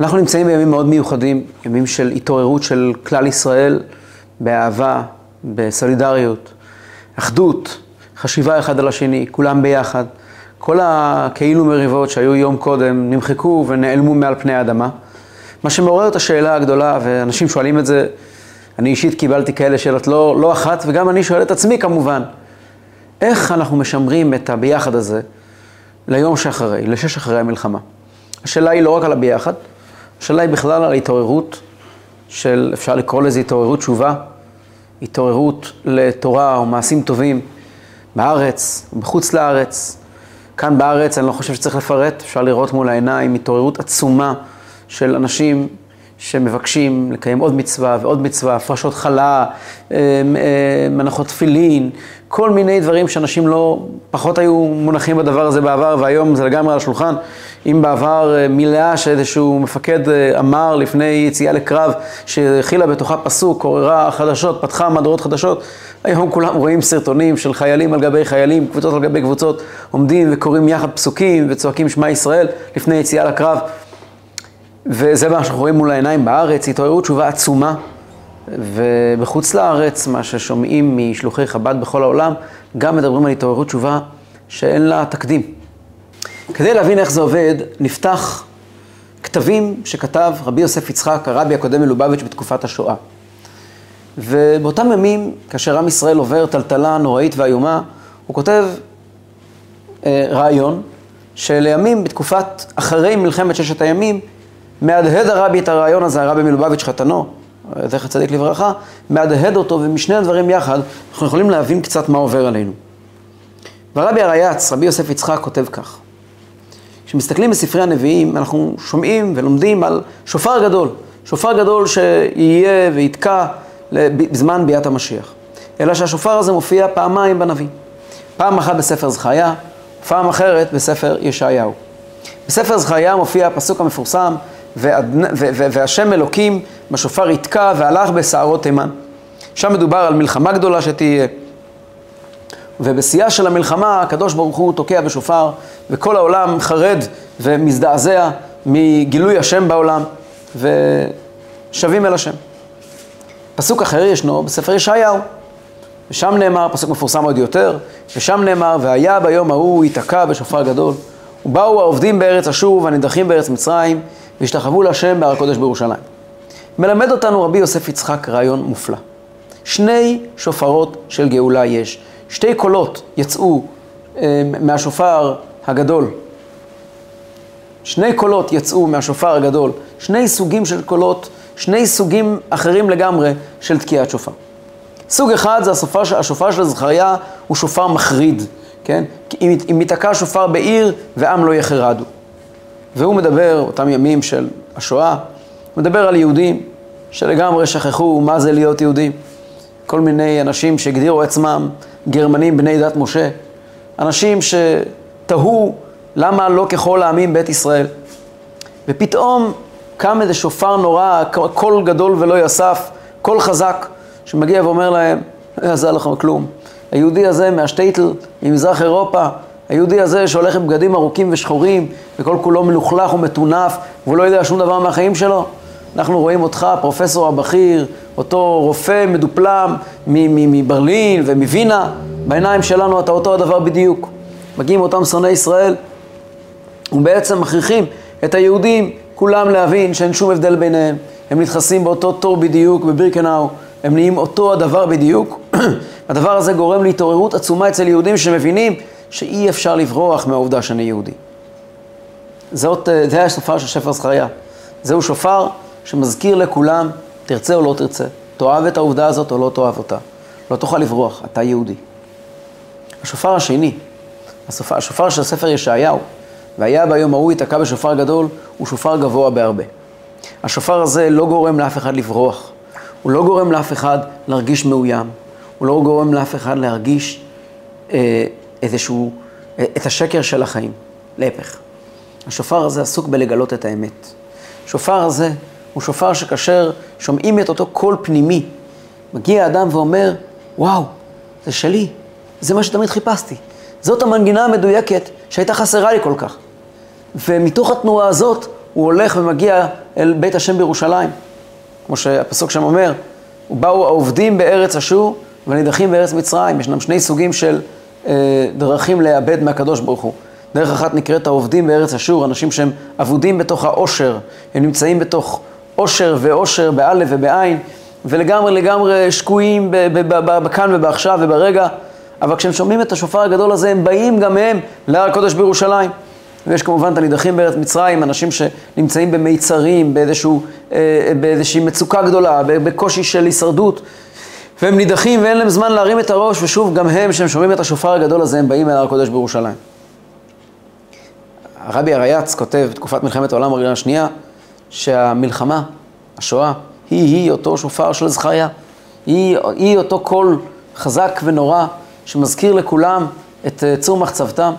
אנחנו נמצאים בימים מאוד מיוחדים, ימים של התעוררות של כלל ישראל באהבה, בסולידריות, אחדות, חשיבה אחד על השני, כולם ביחד. כל הכאילו מריבות שהיו יום קודם נמחקו ונעלמו מעל פני האדמה. מה שמעורר את השאלה הגדולה, ואנשים שואלים את זה, אני אישית קיבלתי כאלה שאלות לא, לא אחת, וגם אני שואל את עצמי כמובן, איך אנחנו משמרים את הביחד הזה ליום שאחרי, לשש אחרי המלחמה? השאלה היא לא רק על הביחד, השאלה היא בכלל על ההתעוררות של, אפשר לקרוא לזה התעוררות תשובה, התעוררות לתורה ומעשים טובים בארץ, בחוץ לארץ. כאן בארץ אני לא חושב שצריך לפרט, אפשר לראות מול העיניים התעוררות עצומה של אנשים שמבקשים לקיים עוד מצווה ועוד מצווה, הפרשות חלה, אה, אה, מנחות תפילין, כל מיני דברים שאנשים לא, פחות היו מונחים בדבר הזה בעבר, והיום זה לגמרי על השולחן. אם בעבר אה, מילה שאיזשהו מפקד אמר לפני יציאה לקרב, שהכילה בתוכה פסוק, עוררה חדשות, פתחה מהדורות חדשות, היום כולם רואים סרטונים של חיילים על גבי חיילים, קבוצות על גבי קבוצות, עומדים וקוראים יחד פסוקים וצועקים שמע ישראל לפני יציאה לקרב. וזה מה שאנחנו רואים מול העיניים בארץ, התעוררות תשובה עצומה. ובחוץ לארץ, מה ששומעים משלוחי חב"ד בכל העולם, גם מדברים על התעוררות תשובה שאין לה תקדים. כדי להבין איך זה עובד, נפתח כתבים שכתב רבי יוסף יצחק, הרבי הקודם מלובביץ' בתקופת השואה. ובאותם ימים, כאשר עם ישראל עובר טלטלה נוראית ואיומה, הוא כותב אה, רעיון שלימים, בתקופת אחרי מלחמת ששת הימים, מהדהד הרבי את הרעיון הזה, הרבי מלובביץ' חתנו, זכר צדיק לברכה, מהדהד אותו, ומשני הדברים יחד, אנחנו יכולים להבין קצת מה עובר עלינו. והרבי הרייץ, רבי יוסף יצחק, כותב כך: כשמסתכלים בספרי הנביאים, אנחנו שומעים ולומדים על שופר גדול, שופר גדול שיהיה ויתקע בזמן ביאת המשיח. אלא שהשופר הזה מופיע פעמיים בנביא. פעם אחת בספר זכריה, פעם אחרת בספר ישעיהו. בספר זכריה מופיע הפסוק המפורסם, והשם אלוקים בשופר יתקע והלך בסערות תימן. שם מדובר על מלחמה גדולה שתהיה. ובשיאה של המלחמה הקדוש ברוך הוא תוקע בשופר, וכל העולם חרד ומזדעזע מגילוי השם בעולם, ושבים אל השם. פסוק אחר ישנו בספר ישעיהו, ושם נאמר, פסוק מפורסם עוד יותר, ושם נאמר, והיה ביום ההוא ייתקע בשופר גדול, ובאו העובדים בארץ אשור והנידחים בארץ מצרים, והשתחוו להשם בהר הקודש בירושלים. מלמד אותנו רבי יוסף יצחק רעיון מופלא. שני שופרות של גאולה יש. שתי קולות יצאו אה, מהשופר הגדול. שני קולות יצאו מהשופר הגדול. שני סוגים של קולות, שני סוגים אחרים לגמרי של תקיעת שופר. סוג אחד זה השופר, השופר של זכריה, הוא שופר מחריד, כן? אם ייתקע שופר בעיר ועם לא יחרדו. והוא מדבר, אותם ימים של השואה, מדבר על יהודים שלגמרי שכחו מה זה להיות יהודים. כל מיני אנשים שהגדירו עצמם גרמנים בני דת משה, אנשים שתהו למה לא ככל העמים בית ישראל. ופתאום קם איזה שופר נורא, קול גדול ולא יסף, קול חזק, שמגיע ואומר להם, לא יעזר לכם כלום. היהודי הזה מהשטייטל, ממזרח אירופה, היהודי הזה שהולך עם בגדים ארוכים ושחורים, וכל כולו מלוכלך ומטונף, והוא לא יודע שום דבר מהחיים שלו, אנחנו רואים אותך, הפרופסור הבכיר, אותו רופא מדופלם מברלין ומווינה, בעיניים שלנו אתה אותו הדבר בדיוק. מגיעים אותם שונאי ישראל, ובעצם מכריחים את היהודים כולם להבין שאין שום הבדל ביניהם. הם נדחסים באותו תור בדיוק בבירקנאו, הם נהיים אותו הדבר בדיוק. הדבר הזה גורם להתעוררות עצומה אצל יהודים שמבינים שאי אפשר לברוח מהעובדה שאני יהודי. זאת, אה, זה השופר של שפר זכריה. זהו שופר שמזכיר לכולם, תרצה או לא תרצה, תאהב את העובדה הזאת או לא תאהב אותה. לא תוכל לברוח, אתה יהודי. השופר השני, השופר, השופר של ספר ישעיהו, והיה ביום ההוא ייתקע בשופר גדול, הוא שופר גבוה בהרבה. השופר הזה לא גורם לאף אחד לברוח, הוא לא גורם לאף אחד להרגיש מאוים, הוא לא גורם לאף אחד להרגיש אה, איזשהו, אה, את השקר של החיים, להפך. השופר הזה עסוק בלגלות את האמת. השופר הזה הוא שופר שכאשר שומעים את אותו קול פנימי, מגיע האדם ואומר, וואו, זה שלי, זה מה שתמיד חיפשתי. זאת המנגינה המדויקת שהייתה חסרה לי כל כך. ומתוך התנועה הזאת הוא הולך ומגיע אל בית השם בירושלים. כמו שהפסוק שם אומר, ובאו העובדים בארץ אשור ונידחים בארץ מצרים. ישנם שני סוגים של דרכים לאבד מהקדוש ברוך הוא. דרך אחת נקראת העובדים בארץ אשור, אנשים שהם אבודים בתוך העושר, הם נמצאים בתוך עושר ועושר, באלף ובעין, ולגמרי לגמרי שקועים בכאן ובעכשיו וברגע, אבל כשהם שומעים את השופר הגדול הזה, הם באים גם הם להר הקודש בירושלים. ויש כמובן את הנידחים בארץ מצרים, אנשים שנמצאים במיצרים, באיזשהו, אה, באיזושהי מצוקה גדולה, בקושי של הישרדות, והם נידחים ואין להם זמן להרים את הראש, ושוב, גם הם, כשהם שומעים את השופר הגדול הזה, הם באים אל הר הקודש בירושלים. הרבי הרייץ כותב בתקופת מלחמת העולם הראשונה השנייה, שהמלחמה, השואה, היא-היא אותו שופר של זכריה. היא, היא אותו קול חזק ונורא שמזכיר לכולם את אה, צור מחצבתם.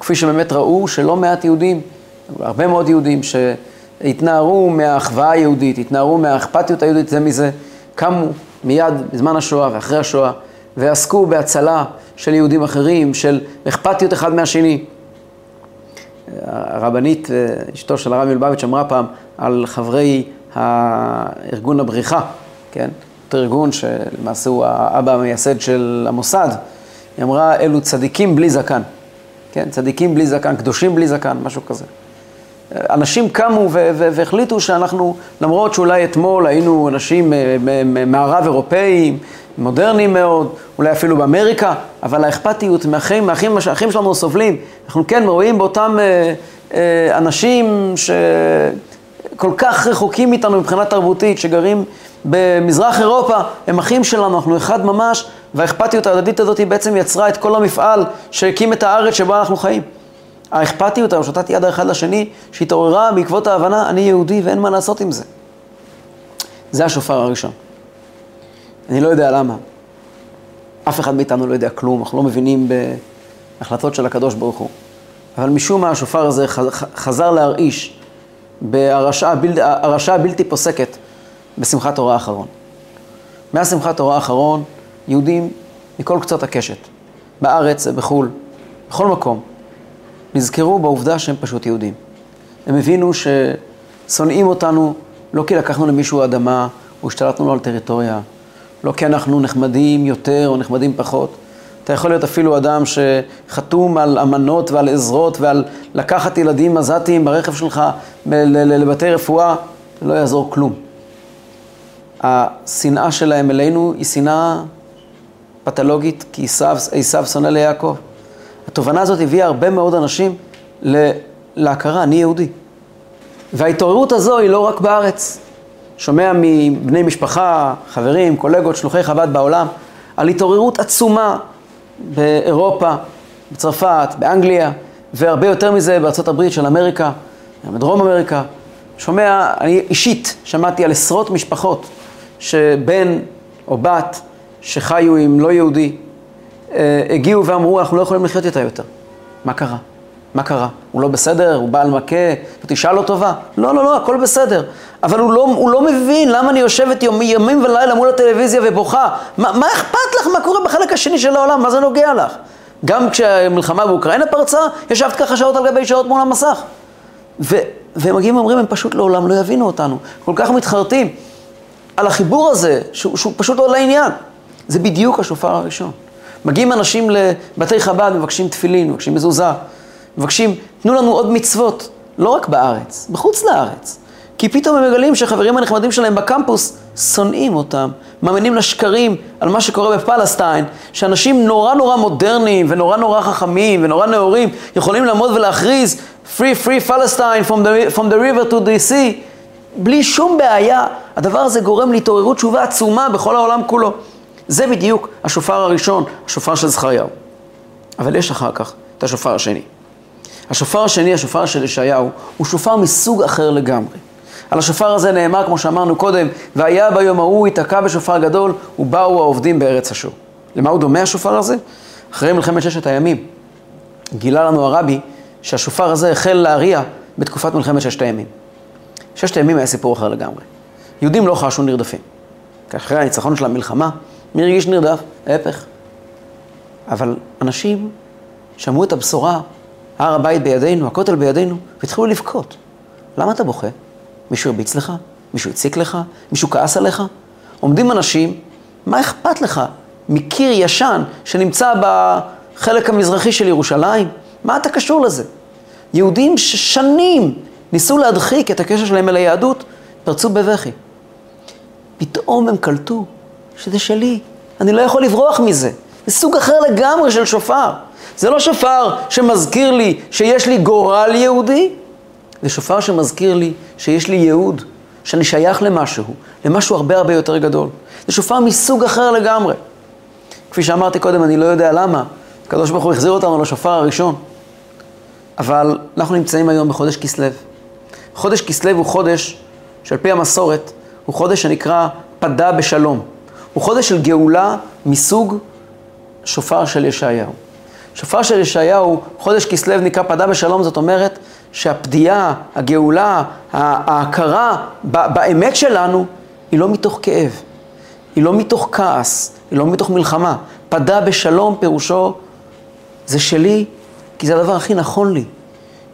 כפי שבאמת ראו שלא מעט יהודים, הרבה מאוד יהודים שהתנערו מהאחווה היהודית, התנערו מהאכפתיות היהודית זה מזה, קמו מיד בזמן השואה ואחרי השואה ועסקו בהצלה של יהודים אחרים, של אכפתיות אחד מהשני. הרבנית, אה, אשתו של הרב מלובביץ', אמרה פעם על חברי ארגון הבריחה, כן? אותו ארגון שלמעשה הוא האבא המייסד של המוסד. היא אמרה, אלו צדיקים בלי זקן. כן, צדיקים בלי זקן, קדושים בלי זקן, משהו כזה. אנשים קמו והחליטו שאנחנו, למרות שאולי אתמול היינו אנשים אה, מערב אירופאים, מודרניים מאוד, אולי אפילו באמריקה, אבל האכפתיות מהאחים, מהאחים, האחים שלנו סובלים. אנחנו כן רואים באותם אה, אה, אנשים שכל כך רחוקים מאיתנו מבחינה תרבותית, שגרים במזרח אירופה, הם אחים שלנו, אנחנו אחד ממש, והאכפתיות ההדדית הזאת בעצם יצרה את כל המפעל שהקים את הארץ שבה אנחנו חיים. האכפתיות, ההושטת יד האחד לשני, שהתעוררה בעקבות ההבנה, אני יהודי ואין מה לעשות עם זה. זה השופר הראשון. אני לא יודע למה. אף אחד מאיתנו לא יודע כלום, אנחנו לא מבינים בהחלטות של הקדוש ברוך הוא. אבל משום מה השופר הזה חזר להרעיש בהרשעה הבלתי פוסקת בשמחת תורה האחרון. מהשמחת תורה האחרון, יהודים מכל קצות הקשת, בארץ ובחו"ל, בכל מקום, נזכרו בעובדה שהם פשוט יהודים. הם הבינו ששונאים אותנו לא כי לקחנו למישהו אדמה או השתלטנו לו על טריטוריה, לא כי אנחנו נחמדים יותר או נחמדים פחות. אתה יכול להיות אפילו אדם שחתום על אמנות ועל עזרות ועל לקחת ילדים עזתיים ברכב שלך לבתי רפואה, לא יעזור כלום. השנאה שלהם אלינו היא שנאה פתולוגית, כי עשיו שונא ליעקב. התובנה הזאת הביאה הרבה מאוד אנשים להכרה, אני יהודי. וההתעוררות הזו היא לא רק בארץ. שומע מבני משפחה, חברים, קולגות, שלוחי חב"ד בעולם, על התעוררות עצומה באירופה, בצרפת, באנגליה, והרבה יותר מזה בארצות הברית של אמריקה, בדרום אמריקה. שומע, אני אישית שמעתי על עשרות משפחות שבן או בת שחיו עם לא יהודי, הגיעו ואמרו, אנחנו לא יכולים לחיות איתה יותר. מה קרה? מה קרה? הוא לא בסדר? הוא בעל מכה? תשאל לו טובה? לא, לא, לא, הכל בסדר. אבל הוא לא, הוא לא מבין למה אני יושבת יום, ימים ולילה מול הטלוויזיה ובוכה. מה, מה אכפת לך? מה קורה בחלק השני של העולם? מה זה נוגע לך? גם כשהמלחמה באוקראינה פרצה, ישבת ככה שעות על גבי שעות מול המסך. ו, והם מגיעים ואומרים, הם פשוט לעולם לא יבינו אותנו. כל כך מתחרטים על החיבור הזה, שהוא, שהוא פשוט לא לעניין. זה בדיוק השופר הראשון. מגיעים אנשים לבתי חב"ד, מבקשים תפילין, מבקשים מזוזה, מבקשים, תנו לנו עוד מצוות, לא רק בארץ, בחוץ לארץ. כי פתאום הם מגלים שהחברים הנחמדים שלהם בקמפוס שונאים אותם, מאמינים לשקרים על מה שקורה בפלסטיין, שאנשים נורא נורא מודרניים ונורא נורא חכמים ונורא נאורים יכולים לעמוד ולהכריז Free Free Palestine from the, from the river to the sea בלי שום בעיה. הדבר הזה גורם להתעוררות תשובה עצומה בכל העולם כולו. זה בדיוק השופר הראשון, השופר של זכריהו. אבל יש אחר כך את השופר השני. השופר השני, השופר של ישעיהו, הוא שופר מסוג אחר לגמרי. על השופר הזה נאמר, כמו שאמרנו קודם, והיה ביום ההוא ייתקע בשופר גדול, ובאו העובדים בארץ אשור. למה הוא דומה השופר הזה? אחרי מלחמת ששת הימים, גילה לנו הרבי שהשופר הזה החל להריע בתקופת מלחמת ששת הימים. ששת הימים היה סיפור אחר לגמרי. יהודים לא חשו נרדפים. אחרי הניצחון של המלחמה, מי הרגיש נרדף? ההפך. אבל אנשים שמעו את הבשורה, הר הבית בידינו, הכותל בידינו, והתחילו לבכות. למה אתה בוכה? מישהו הרביץ לך? מישהו הציק לך? מישהו כעס עליך? עומדים אנשים, מה אכפת לך מקיר ישן שנמצא בחלק המזרחי של ירושלים? מה אתה קשור לזה? יהודים ששנים ניסו להדחיק את הקשר שלהם אל היהדות, פרצו בבכי. פתאום הם קלטו שזה שלי, אני לא יכול לברוח מזה. זה סוג אחר לגמרי של שופר. זה לא שופר שמזכיר לי שיש לי גורל יהודי, זה שופר שמזכיר לי שיש לי ייעוד, שאני שייך למשהו, למשהו הרבה הרבה יותר גדול. זה שופר מסוג אחר לגמרי. כפי שאמרתי קודם, אני לא יודע למה, הקדוש ברוך הוא החזיר אותנו לשופר הראשון. אבל אנחנו נמצאים היום בחודש כסלו. חודש כסלו הוא חודש שעל פי המסורת הוא חודש שנקרא פדה בשלום. הוא חודש של גאולה מסוג שופר של ישעיהו. שופר של ישעיהו, חודש כסלו נקרא פדה בשלום, זאת אומרת שהפדיעה, הגאולה, ההכרה באמת שלנו, היא לא מתוך כאב, היא לא מתוך כעס, היא לא מתוך מלחמה. פדה בשלום פירושו, זה שלי, כי זה הדבר הכי נכון לי.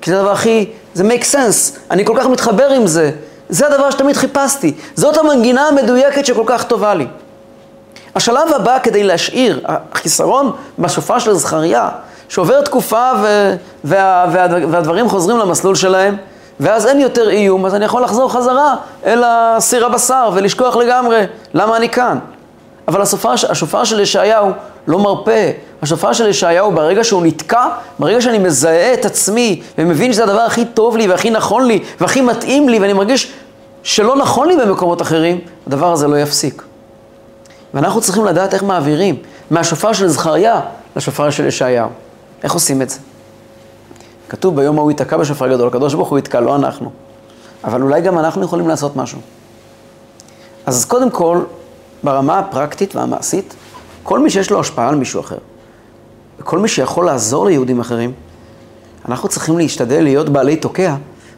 כי זה הדבר הכי, זה make sense, אני כל כך מתחבר עם זה. זה הדבר שתמיד חיפשתי. זאת המנגינה המדויקת שכל כך טובה לי. השלב הבא כדי להשאיר, החיסרון בשופר של זכריה, שעובר תקופה ו, וה, וה, והדברים חוזרים למסלול שלהם, ואז אין יותר איום, אז אני יכול לחזור חזרה אל הסיר הבשר ולשכוח לגמרי למה אני כאן. אבל השופר, השופר של ישעיהו לא מרפה. השופר של ישעיהו, ברגע שהוא נתקע, ברגע שאני מזהה את עצמי ומבין שזה הדבר הכי טוב לי והכי נכון לי והכי מתאים לי ואני מרגיש שלא נכון לי במקומות אחרים, הדבר הזה לא יפסיק. ואנחנו צריכים לדעת איך מעבירים מהשופר של זכריה לשופר של ישעיהו. איך עושים את זה? כתוב ביום ההוא ייתקע בשופר גדול, הקדוש ברוך הוא יתקע, לא אנחנו. אבל אולי גם אנחנו יכולים לעשות משהו. אז קודם כל, ברמה הפרקטית והמעשית, כל מי שיש לו השפעה על מישהו אחר, וכל מי שיכול לעזור ליהודים אחרים, אנחנו צריכים להשתדל להיות בעלי תוקע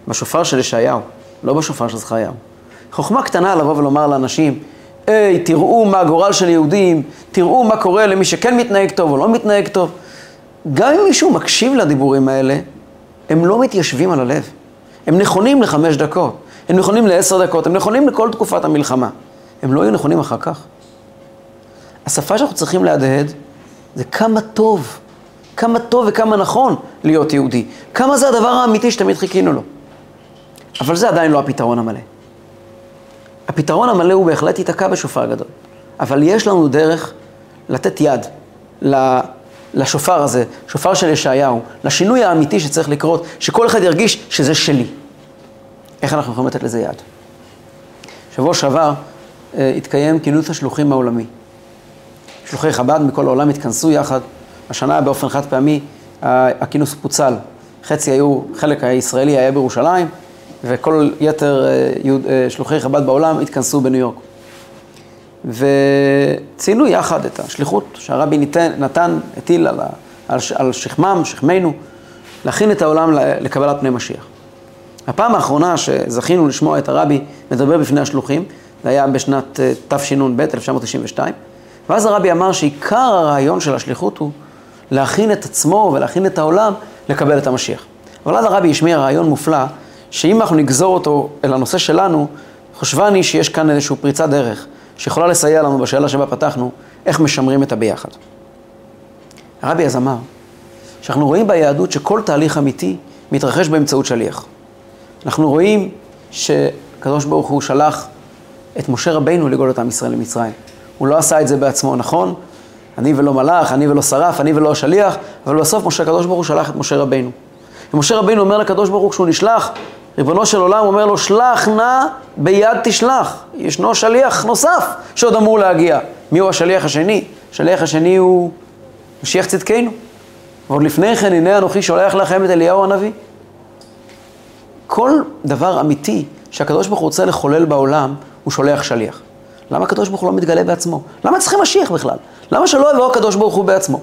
בשופר של ישעיהו, לא בשופר של זכריהו. חוכמה קטנה לבוא ולומר לאנשים, היי, תראו מה הגורל של יהודים, תראו מה קורה למי שכן מתנהג טוב או לא מתנהג טוב. גם אם מישהו מקשיב לדיבורים האלה, הם לא מתיישבים על הלב. הם נכונים לחמש דקות, הם נכונים לעשר דקות, הם נכונים לכל תקופת המלחמה. הם לא יהיו נכונים אחר כך. השפה שאנחנו צריכים להדהד זה כמה טוב, כמה טוב וכמה נכון להיות יהודי. כמה זה הדבר האמיתי שתמיד חיכינו לו. אבל זה עדיין לא הפתרון המלא. הפתרון המלא הוא בהחלט ייתקע בשופר גדול. אבל יש לנו דרך לתת יד לשופר הזה, שופר של ישעיהו, לשינוי האמיתי שצריך לקרות, שכל אחד ירגיש שזה שלי. איך אנחנו יכולים לתת לזה יד? שבוע שעבר אה, התקיים כינוס השלוחים העולמי. שלוחי חב"ד מכל העולם התכנסו יחד. השנה באופן חד פעמי הכינוס פוצל. חצי היו, חלק הישראלי היה בירושלים, וכל יתר אה, אה, שלוחי חב"ד בעולם התכנסו בניו יורק. וציינו יחד את השליחות שהרבי ניתן, נתן, הטיל על, על, על שכמם, שכמנו, להכין את העולם לקבלת פני משיח. הפעם האחרונה שזכינו לשמוע את הרבי מדבר בפני השלוחים, זה היה בשנת אה, תשנ"ב, 1992, ואז הרבי אמר שעיקר הרעיון של השליחות הוא להכין את עצמו ולהכין את העולם לקבל את המשיח. אבל אז הרבי השמיע רעיון מופלא, שאם אנחנו נגזור אותו אל הנושא שלנו, חושבני שיש כאן איזושהי פריצת דרך, שיכולה לסייע לנו בשאלה שבה פתחנו, איך משמרים את הביחד. הרבי אז אמר, שאנחנו רואים ביהדות שכל תהליך אמיתי מתרחש באמצעות שליח. אנחנו רואים שקדוש ברוך הוא שלח את משה רבינו לגאול את עם ישראל למצרים. הוא לא עשה את זה בעצמו, נכון? אני ולא מלאך, אני ולא שרף, אני ולא השליח, אבל בסוף משה, הקדוש ברוך הוא שלח את משה רבינו. ומשה רבינו אומר לקדוש ברוך הוא כשהוא נשלח, ריבונו של עולם אומר לו, שלח נא ביד תשלח. ישנו שליח נוסף שעוד אמור להגיע. מי הוא השליח השני? השליח השני הוא משיח צדקנו. ועוד לפני כן, הנה אנוכי שולח לכם את אליהו הנביא. כל דבר אמיתי שהקדוש ברוך הוא רוצה לחולל בעולם, הוא שולח שליח. למה הקדוש ברוך הוא לא מתגלה בעצמו? למה צריכים משיח בכלל? למה שלא יבוא הקדוש ברוך הוא בעצמו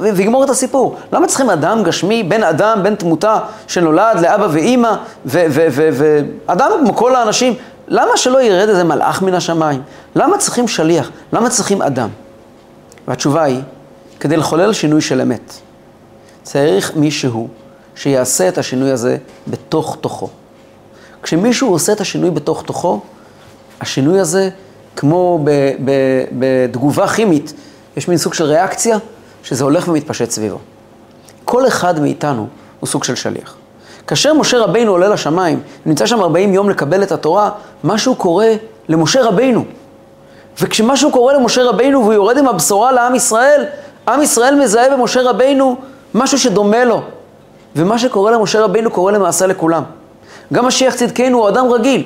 ויגמור את הסיפור? למה צריכים אדם גשמי, בן אדם, בן תמותה, שנולד לאבא ואימא, ואדם כמו כל האנשים, למה שלא ירד איזה מלאך מן השמיים? למה צריכים שליח? למה צריכים אדם? והתשובה היא, כדי לחולל שינוי של אמת, צריך מישהו שיעשה את השינוי הזה בתוך תוכו. כשמישהו עושה את השינוי בתוך תוכו, השינוי הזה, כמו בתגובה כימית, יש מין סוג של ריאקציה, שזה הולך ומתפשט סביבו. כל אחד מאיתנו הוא סוג של שליח. כאשר משה רבינו עולה לשמיים, נמצא שם 40 יום לקבל את התורה, משהו קורה למשה רבינו. וכשמשהו קורה למשה רבינו והוא יורד עם הבשורה לעם ישראל, עם ישראל מזהה במשה רבינו משהו שדומה לו. ומה שקורה למשה רבינו קורה למעשה לכולם. גם משיח צדקנו הוא אדם רגיל,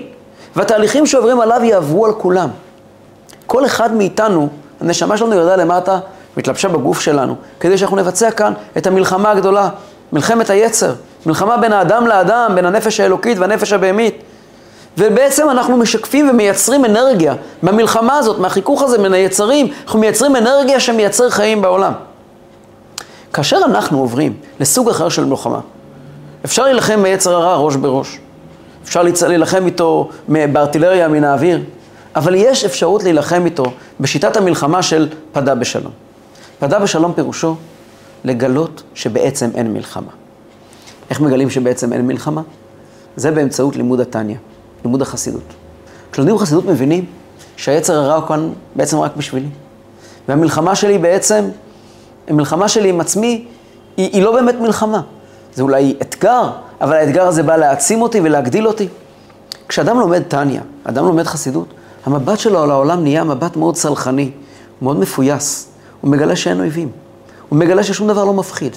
והתהליכים שעוברים עליו יעברו על כולם. כל אחד מאיתנו, הנשמה שלנו ירדה למטה והתלבשה בגוף שלנו, כדי שאנחנו נבצע כאן את המלחמה הגדולה, מלחמת היצר, מלחמה בין האדם לאדם, בין הנפש האלוקית והנפש הבהמית. ובעצם אנחנו משקפים ומייצרים אנרגיה במלחמה הזאת, מהחיכוך הזה בין היצרים, אנחנו מייצרים אנרגיה שמייצר חיים בעולם. כאשר אנחנו עוברים לסוג אחר של מלחמה, אפשר להילחם ביצר הרע ראש בראש. אפשר להילחם איתו בארטילריה מן האוויר, אבל יש אפשרות להילחם איתו בשיטת המלחמה של פדה בשלום. פדה בשלום פירושו לגלות שבעצם אין מלחמה. איך מגלים שבעצם אין מלחמה? זה באמצעות לימוד התניא, לימוד החסידות. כשלומדים חסידות מבינים שהיצר הרע הוא כאן בעצם רק בשבילי. והמלחמה שלי בעצם, המלחמה שלי עם עצמי, היא, היא לא באמת מלחמה. זה אולי אתגר, אבל האתגר הזה בא להעצים אותי ולהגדיל אותי. כשאדם לומד טניה, אדם לומד חסידות, המבט שלו על העולם נהיה מבט מאוד סלחני, מאוד מפויס. הוא מגלה שאין אויבים. הוא מגלה ששום דבר לא מפחיד.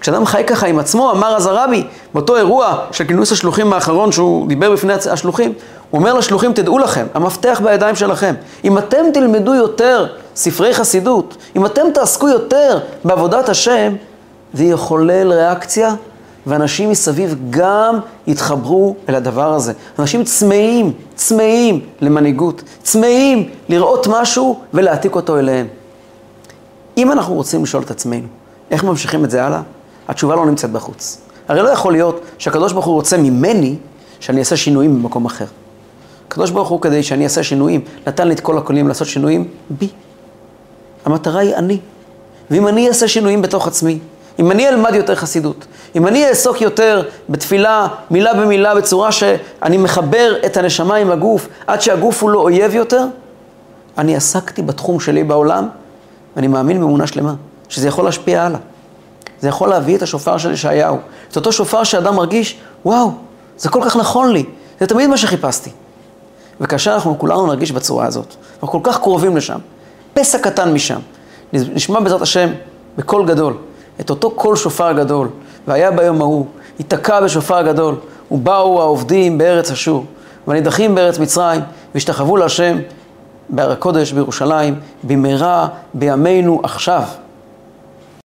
כשאדם חי ככה עם עצמו, אמר אז הרבי, באותו אירוע של כינוס השלוחים האחרון, שהוא דיבר בפני השלוחים, הוא אומר לשלוחים, תדעו לכם, המפתח בידיים שלכם. אם אתם תלמדו יותר ספרי חסידות, אם אתם תעסקו יותר בעבודת השם, זה יחולל ריאקציה, ואנשים מסביב גם יתחברו אל הדבר הזה. אנשים צמאים, צמאים למנהיגות, צמאים לראות משהו ולהעתיק אותו אליהם. אם אנחנו רוצים לשאול את עצמנו, איך ממשיכים את זה הלאה? התשובה לא נמצאת בחוץ. הרי לא יכול להיות שהקדוש ברוך הוא רוצה ממני שאני אעשה שינויים במקום אחר. הקדוש ברוך הוא, כדי שאני אעשה שינויים, נתן לי את כל הכלים לעשות שינויים בי. המטרה היא אני. ואם אני אעשה שינויים בתוך עצמי, אם אני אלמד יותר חסידות, אם אני אעסוק יותר בתפילה, מילה במילה, בצורה שאני מחבר את הנשמה עם הגוף, עד שהגוף הוא לא אויב יותר, אני עסקתי בתחום שלי בעולם, ואני מאמין באמונה שלמה, שזה יכול להשפיע הלאה. זה יכול להביא את השופר של ישעיהו. את אותו שופר שאדם מרגיש, וואו, זה כל כך נכון לי, זה תמיד מה שחיפשתי. וכאשר אנחנו כולנו נרגיש בצורה הזאת, אנחנו כל כך קרובים לשם, פסע קטן משם, נשמע בעזרת השם בקול גדול, את אותו קול שופר גדול, והיה ביום ההוא, ייתקע בשופר גדול, ובאו העובדים בארץ אשור, והנידחים בארץ מצרים, והשתחוו להשם בהר הקודש בירושלים, במהרה בימינו עכשיו.